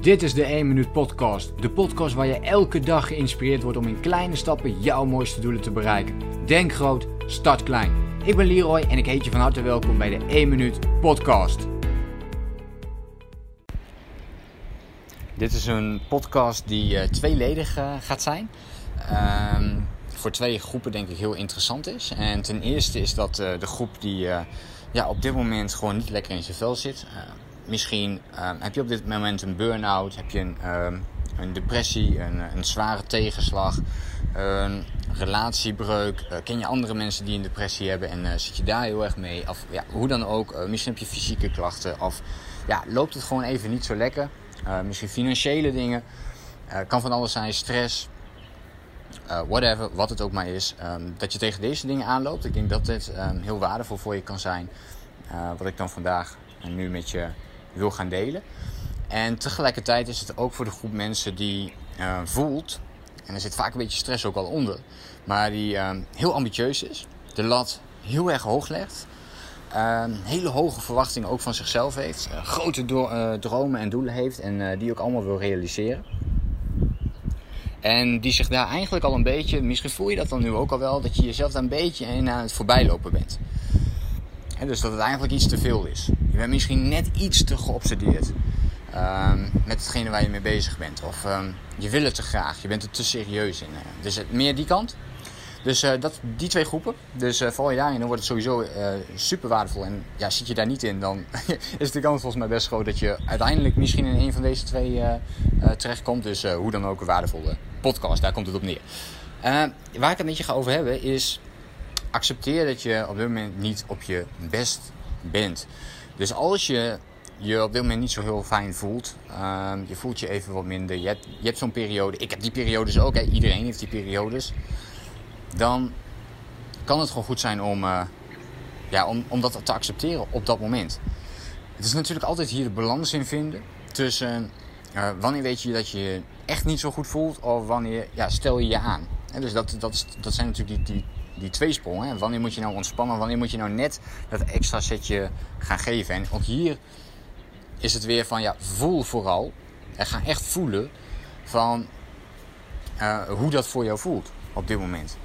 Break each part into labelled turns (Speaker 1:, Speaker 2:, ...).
Speaker 1: Dit is de 1 Minuut Podcast. De podcast waar je elke dag geïnspireerd wordt om in kleine stappen jouw mooiste doelen te bereiken. Denk groot, start klein. Ik ben Leroy en ik heet je van harte welkom bij de 1 Minuut Podcast. Dit is een podcast die uh, tweeledig uh, gaat zijn. Uh, voor twee groepen denk ik heel interessant is. En ten eerste is dat uh, de groep die ja, op dit moment gewoon niet lekker in zijn vel zit misschien um, heb je op dit moment een burn-out, heb je een, um, een depressie, een, een, zware tegenslag, een relatiebreuk. Uh, ken je andere mensen die een depressie hebben en uh, zit je daar heel erg mee? Of ja, hoe dan ook, uh, misschien heb je fysieke klachten of ja, loopt het gewoon even niet zo lekker. misschien financiële dingen, kan van alles zijn, stress. whatever, wat het ook maar is, um, dat je tegen deze dingen aanloopt. Ik denk dat dit heel waardevol voor je kan zijn. wat ik dan vandaag en nu met je wil gaan delen. En tegelijkertijd is het ook voor de groep mensen die uh, voelt, en er zit vaak een beetje stress ook al onder, maar die uh, heel ambitieus is, de lat heel erg hoog legt, uh, hele hoge verwachtingen ook van zichzelf heeft, grote dromen en doelen heeft en die ook allemaal wil realiseren. En die zich daar eigenlijk al een beetje, misschien voel je dat dan nu ook al wel, dat je jezelf daar een beetje in aan het voorbijlopen bent. Dus dat het eigenlijk iets te veel is. Je bent misschien net iets te geobsedeerd um, met hetgene waar je mee bezig bent. Of um, je wil het te graag, je bent er te serieus in. Uh, dus het, meer die kant. Dus uh, dat, die twee groepen. Dus uh, val je daarin, dan wordt het sowieso super waardevol. En ja, zit je daar niet in, dan is de kans volgens mij best groot dat je uiteindelijk misschien in een van deze twee terechtkomt. Dus hoe dan ook een waardevolle podcast, daar komt het op neer. waar ik het met je ga over hebben is accepteer dat je op dit moment niet op je best bent. Dus als je je op dit moment niet zo heel fijn voelt, uh, je voelt je even wat minder, je hebt, je hebt zo'n periode, ik heb die periodes ook, iedereen heeft die periodes, dan kan het gewoon goed zijn om, uh, ja, om, om dat te accepteren op dat moment. Het is natuurlijk altijd hier de balans in vinden tussen uh, wanneer weet je dat je echt niet zo goed voelt of wanneer ja, stel je je aan. Dus dat, dat, dat zijn natuurlijk die, die die tweesprong. Hè? Wanneer moet je nou ontspannen? Wanneer moet je nou net dat extra setje gaan geven? En ook hier is het weer van ja, voel vooral. En ga echt voelen van uh, hoe dat voor jou voelt op dit moment.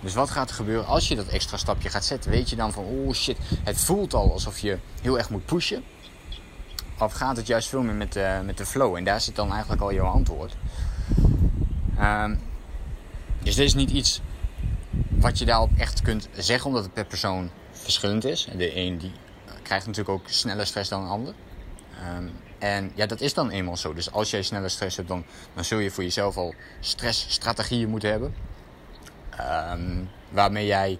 Speaker 1: Dus wat gaat er gebeuren als je dat extra stapje gaat zetten? Weet je dan van, oh shit, het voelt al alsof je heel erg moet pushen. Of gaat het juist veel meer met, uh, met de flow? En daar zit dan eigenlijk al jouw antwoord. Uh, dus dit is niet iets wat je daarop echt kunt zeggen, omdat het per persoon verschillend is. De een die krijgt natuurlijk ook sneller stress dan een ander. Um, en ja, dat is dan eenmaal zo. Dus als jij sneller stress hebt, dan, dan zul je voor jezelf al stressstrategieën moeten hebben. Um, waarmee jij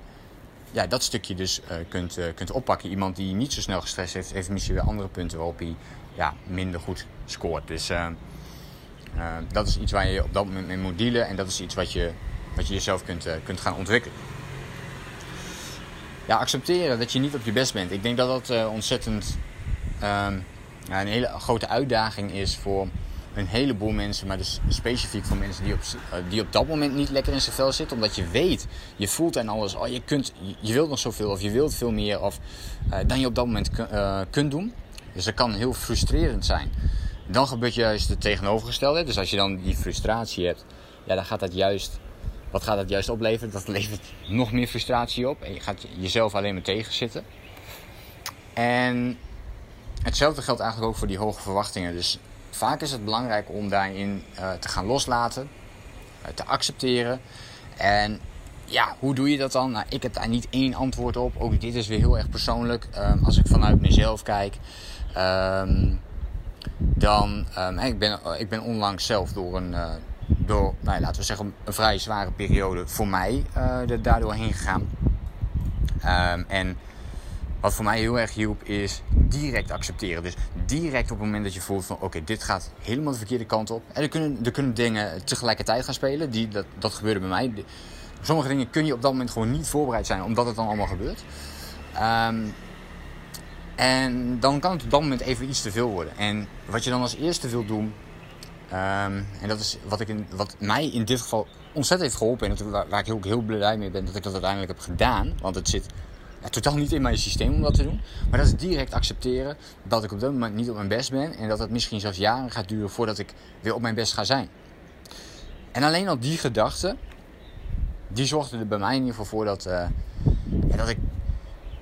Speaker 1: ja, dat stukje dus uh, kunt, uh, kunt oppakken. Iemand die niet zo snel gestrest heeft, heeft misschien weer andere punten waarop hij ja, minder goed scoort. Dus uh, dat is iets waar je op dat moment mee moet dealen. En dat is iets wat je wat je jezelf kunt, uh, kunt gaan ontwikkelen. Ja, accepteren dat je niet op je best bent. Ik denk dat dat uh, ontzettend ja, een hele grote uitdaging is voor een heleboel mensen, maar dus specifiek voor mensen die op, uh, die op dat moment niet lekker in zijn vel zitten. Omdat je weet, je voelt en alles, oh, je, kunt, je wilt nog zoveel of je wilt veel meer of, dan je op dat moment kunt doen. Dus dat kan heel frustrerend zijn. Dan gebeurt juist het tegenovergestelde. Dus als je dan die frustratie hebt, ja, dan gaat dat juist wat gaat dat juist opleveren? Dat levert nog meer frustratie op. En je gaat jezelf alleen maar tegenzitten. En hetzelfde geldt eigenlijk ook voor die hoge verwachtingen. Dus vaak is het belangrijk om daarin uh, te gaan loslaten. Uh, te accepteren. En ja, hoe doe je dat dan? Nou, ik heb daar niet één antwoord op. Ook dit is weer heel erg persoonlijk. Um, als ik vanuit mezelf kijk. Um, dan, um, ik, ben, ik ben onlangs zelf door een, uh, door, nou laten we zeggen, een vrij zware periode voor mij uh, daardoor heen gegaan. Um, en wat voor mij heel erg hielp is direct accepteren. Dus direct op het moment dat je voelt van oké, dit gaat helemaal de verkeerde kant op. En er kunnen, er kunnen dingen tegelijkertijd gaan spelen. Die, dat, dat gebeurde bij mij. Sommige dingen kun je op dat moment gewoon niet voorbereid zijn omdat het dan allemaal gebeurt. Um, en dan kan het op dat moment even iets te veel worden. En wat je dan als eerste wilt doen, Um, en dat is wat, ik in, wat mij in dit geval ontzettend heeft geholpen. En waar, ik ook heel blij mee ben dat ik dat uiteindelijk heb gedaan. Want het zit totaal niet in mijn systeem om dat te doen. Maar dat is direct accepteren dat ik op dat moment niet op mijn best ben. En dat het misschien zelfs jaren gaat duren voordat ik weer op mijn best ga zijn. En alleen al die gedachte, die zorgde er bij mij in ieder geval voor dat, uh, dat, ik,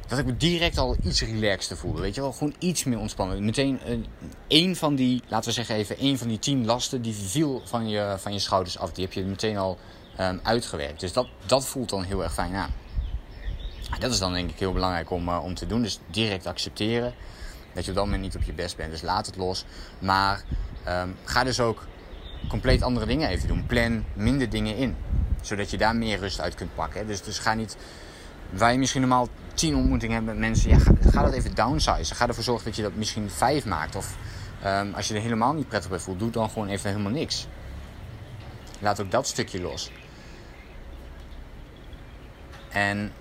Speaker 1: dat ik me direct al iets relaxter voelde. Weet je wel, gewoon iets meer ontspannen. Meteen uh, één van die, laten we zeggen even, één van die tien lasten, die viel van je, van je schouders af. Die heb je meteen al um, uitgewerkt. Dus dat, dat voelt dan heel erg fijn aan. Dat is dan denk ik heel belangrijk om, uh, om te doen. Dus direct accepteren dat je op dat moment niet op je best bent. Dus laat het los. Maar um, ga dus ook compleet andere dingen even doen. Plan minder dingen in. Zodat je daar meer rust uit kunt pakken. Dus, dus ga niet... Je misschien normaal tien ontmoetingen hebt met mensen. Ja, ga, dat even downsizen. Ga ervoor zorgen dat je dat misschien vijf maakt. Of um, als je er helemaal niet prettig bij voelt. Doe dan gewoon even helemaal niks. Laat ook dat stukje los. En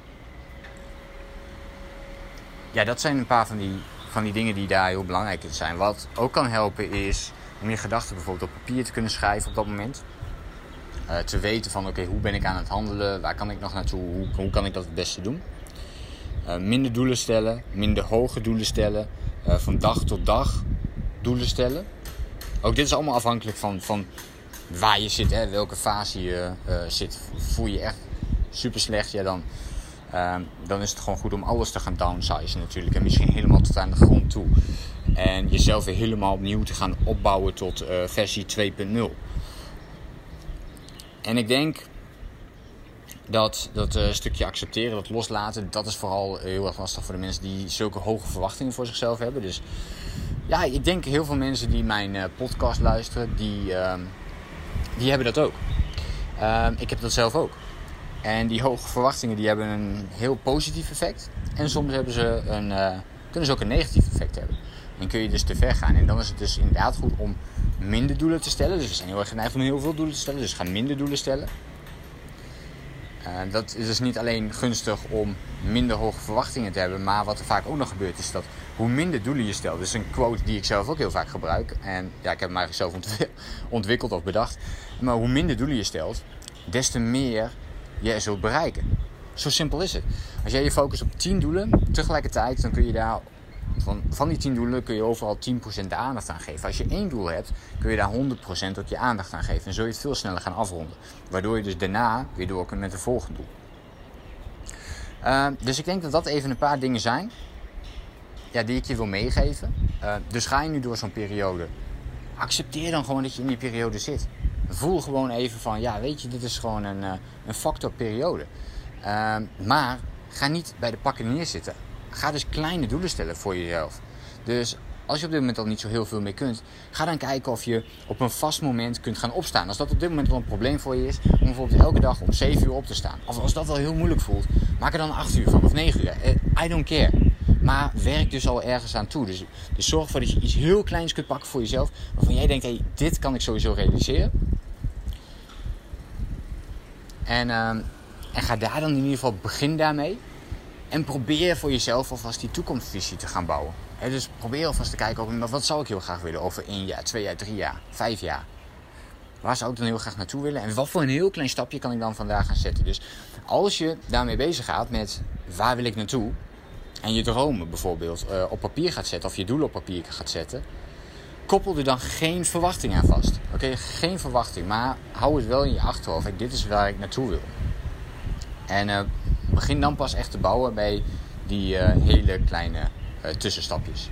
Speaker 1: ja, dat zijn een paar van die, van die dingen die daar heel belangrijk in zijn. Wat ook kan helpen is om je gedachten bijvoorbeeld op papier te kunnen schrijven op dat moment. Uh, te weten van oké, hoe ben ik aan het handelen? Waar kan ik nog naartoe? Hoe, hoe kan ik dat het beste doen? Uh, minder doelen stellen, minder hoge doelen stellen. Uh, van dag tot dag doelen stellen. Ook dit is allemaal afhankelijk van, van waar je zit, hè, welke fase je zit. Voel je echt super slecht, ja, dan, uh, dan is het gewoon goed om alles te gaan downsizen natuurlijk. En misschien helemaal tot aan de grond toe. En jezelf weer helemaal opnieuw te gaan opbouwen tot versie 2.0. En ik denk dat dat uh, stukje accepteren, dat loslaten, dat is vooral heel erg lastig voor de mensen die zulke hoge verwachtingen voor zichzelf hebben. Dus ja, ik denk heel veel mensen die mijn uh, podcast luisteren, die, ehm, die hebben dat ook. Ehm, ik heb dat zelf ook. En die hoge verwachtingen die hebben een heel positief effect. En soms hebben ze een, uh, kunnen ze ook een negatief effect hebben. En kun je dus te ver gaan. En dan is het dus inderdaad goed om minder doelen te stellen. Dus we zijn heel erg geneigd om heel veel doelen te stellen. Dus ga minder doelen stellen. Uh, dat is dus niet alleen gunstig om minder hoge verwachtingen te hebben. Maar wat er vaak ook nog gebeurt is dat hoe minder doelen je stelt. Dat is een quote die ik zelf ook heel vaak gebruik. En ja, ik heb hem eigenlijk zelf ontwikkeld of bedacht. Maar hoe minder doelen je stelt, des te meer je zult bereiken. Zo simpel is het. Als jij je focust op 10 doelen tegelijkertijd, dan kun je daar van, van die 10 doelen kun je overal 10% de aandacht aan geven. Als je één doel hebt, kun je daar 100% ook je aandacht aan geven. En zul je het veel sneller gaan afronden. Waardoor je dus daarna weer door kunt met het volgende doel. Uh, dus ik denk dat dat even een paar dingen zijn ja, die ik je wil meegeven. Uh, dus ga je nu door zo'n periode. Accepteer dan gewoon dat je in die periode zit voel gewoon even van, ja, weet je, dit is gewoon een, uh, een factor periode. Maar ga niet bij de pakken neerzitten. Ga dus kleine doelen stellen voor jezelf. Dus als je op dit moment al niet zo heel veel meer kunt, ga dan kijken of je op een vast moment kunt gaan opstaan. Als dat op dit moment wel een probleem voor je is, om bijvoorbeeld elke dag om 7 uur op te staan. Of als dat wel heel moeilijk voelt, maak er dan 8 uur van of 9 uur. Eh, I don't care. Maar werk dus al ergens aan toe. Dus, dus zorg ervoor dat je iets heel kleins kunt pakken voor jezelf. Waarvan jij denkt, hey, dit kan ik sowieso realiseren. En, uh, en ga daar dan in ieder geval begin daarmee. En probeer voor jezelf alvast die toekomstvisie te gaan bouwen. dus probeer alvast te kijken, over, wat zou ik heel graag willen over één jaar, twee jaar, drie jaar, vijf jaar. Waar zou ik dan heel graag naartoe willen? En wat voor een heel klein stapje kan ik dan vandaag gaan zetten? Dus als je daarmee bezig gaat met waar wil ik naartoe? En je dromen bijvoorbeeld uh, op papier gaat zetten of je doelen op papier gaat zetten koppel er dan geen verwachting aan vast. Oké, geen verwachting, maar hou het wel in je achterhoofd. dit is waar ik naartoe wil. En uh, begin dan pas echt te bouwen bij die uh, hele kleine uh, tussenstapjes.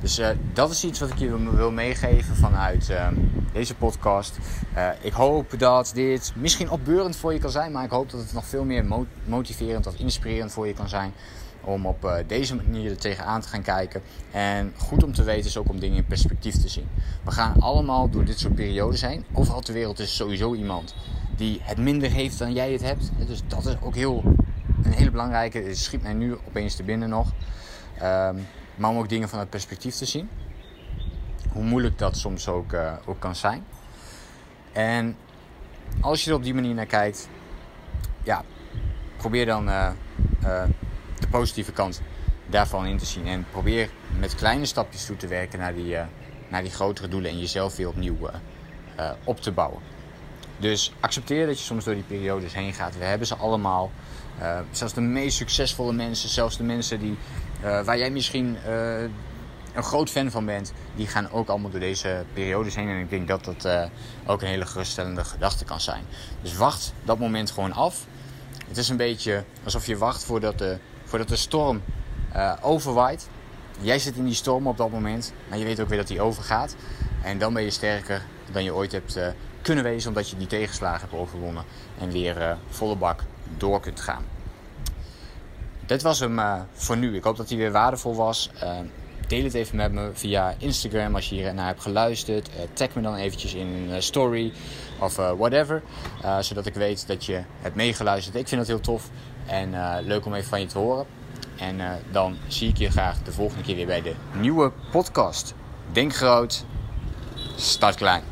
Speaker 1: Dus dat is iets wat ik je wil meegeven vanuit deze podcast. ik hoop dat dit misschien opbeurend voor je kan zijn, maar ik hoop dat het nog veel meer motiverend of inspirerend voor je kan zijn om op deze manier er tegenaan te gaan kijken. En goed om te weten is ook om dingen in perspectief te zien. We gaan allemaal door dit soort periodes heen. Overal ter wereld is sowieso iemand die het minder heeft dan jij het hebt. Dus dat is ook heel, een hele belangrijke. Schiet mij nu opeens te binnen nog. Um, maar om ook dingen vanuit perspectief te zien. Hoe moeilijk dat soms ook, uh, ook kan zijn. En als je er op die manier naar kijkt, ja, probeer dan uh, de positieve kant daarvan in te zien. En probeer met kleine stapjes toe te werken naar die, naar die grotere doelen en jezelf weer opnieuw op te bouwen. Dus accepteer dat je soms door die periodes heen gaat. We hebben ze allemaal. Uh, zelfs de meest succesvolle mensen, zelfs de mensen die, uh, waar jij misschien uh, een groot fan van bent, die gaan ook allemaal door deze periodes heen. En ik denk dat dat ook een hele geruststellende gedachte kan zijn. Dus wacht dat moment gewoon af. Het is een beetje alsof je wacht voordat de, voordat de storm overwaait. Jij zit in die storm op dat moment, maar je weet ook weer dat die overgaat. En dan ben je sterker dan je ooit hebt kunnen wezen omdat je die tegenslagen hebt overwonnen en weer uh, volle bak door kunt gaan. Dit was hem uh, voor nu. Ik hoop dat hij weer waardevol was. Uh, deel het even met me via Instagram als je hier naar hebt geluisterd. tag me dan eventjes in een story of whatever. zodat ik weet dat je hebt meegeluisterd. Ik vind het heel tof en leuk om even van je te horen. En dan zie ik je graag de volgende keer weer bij de nieuwe podcast. Denk groot, start klein.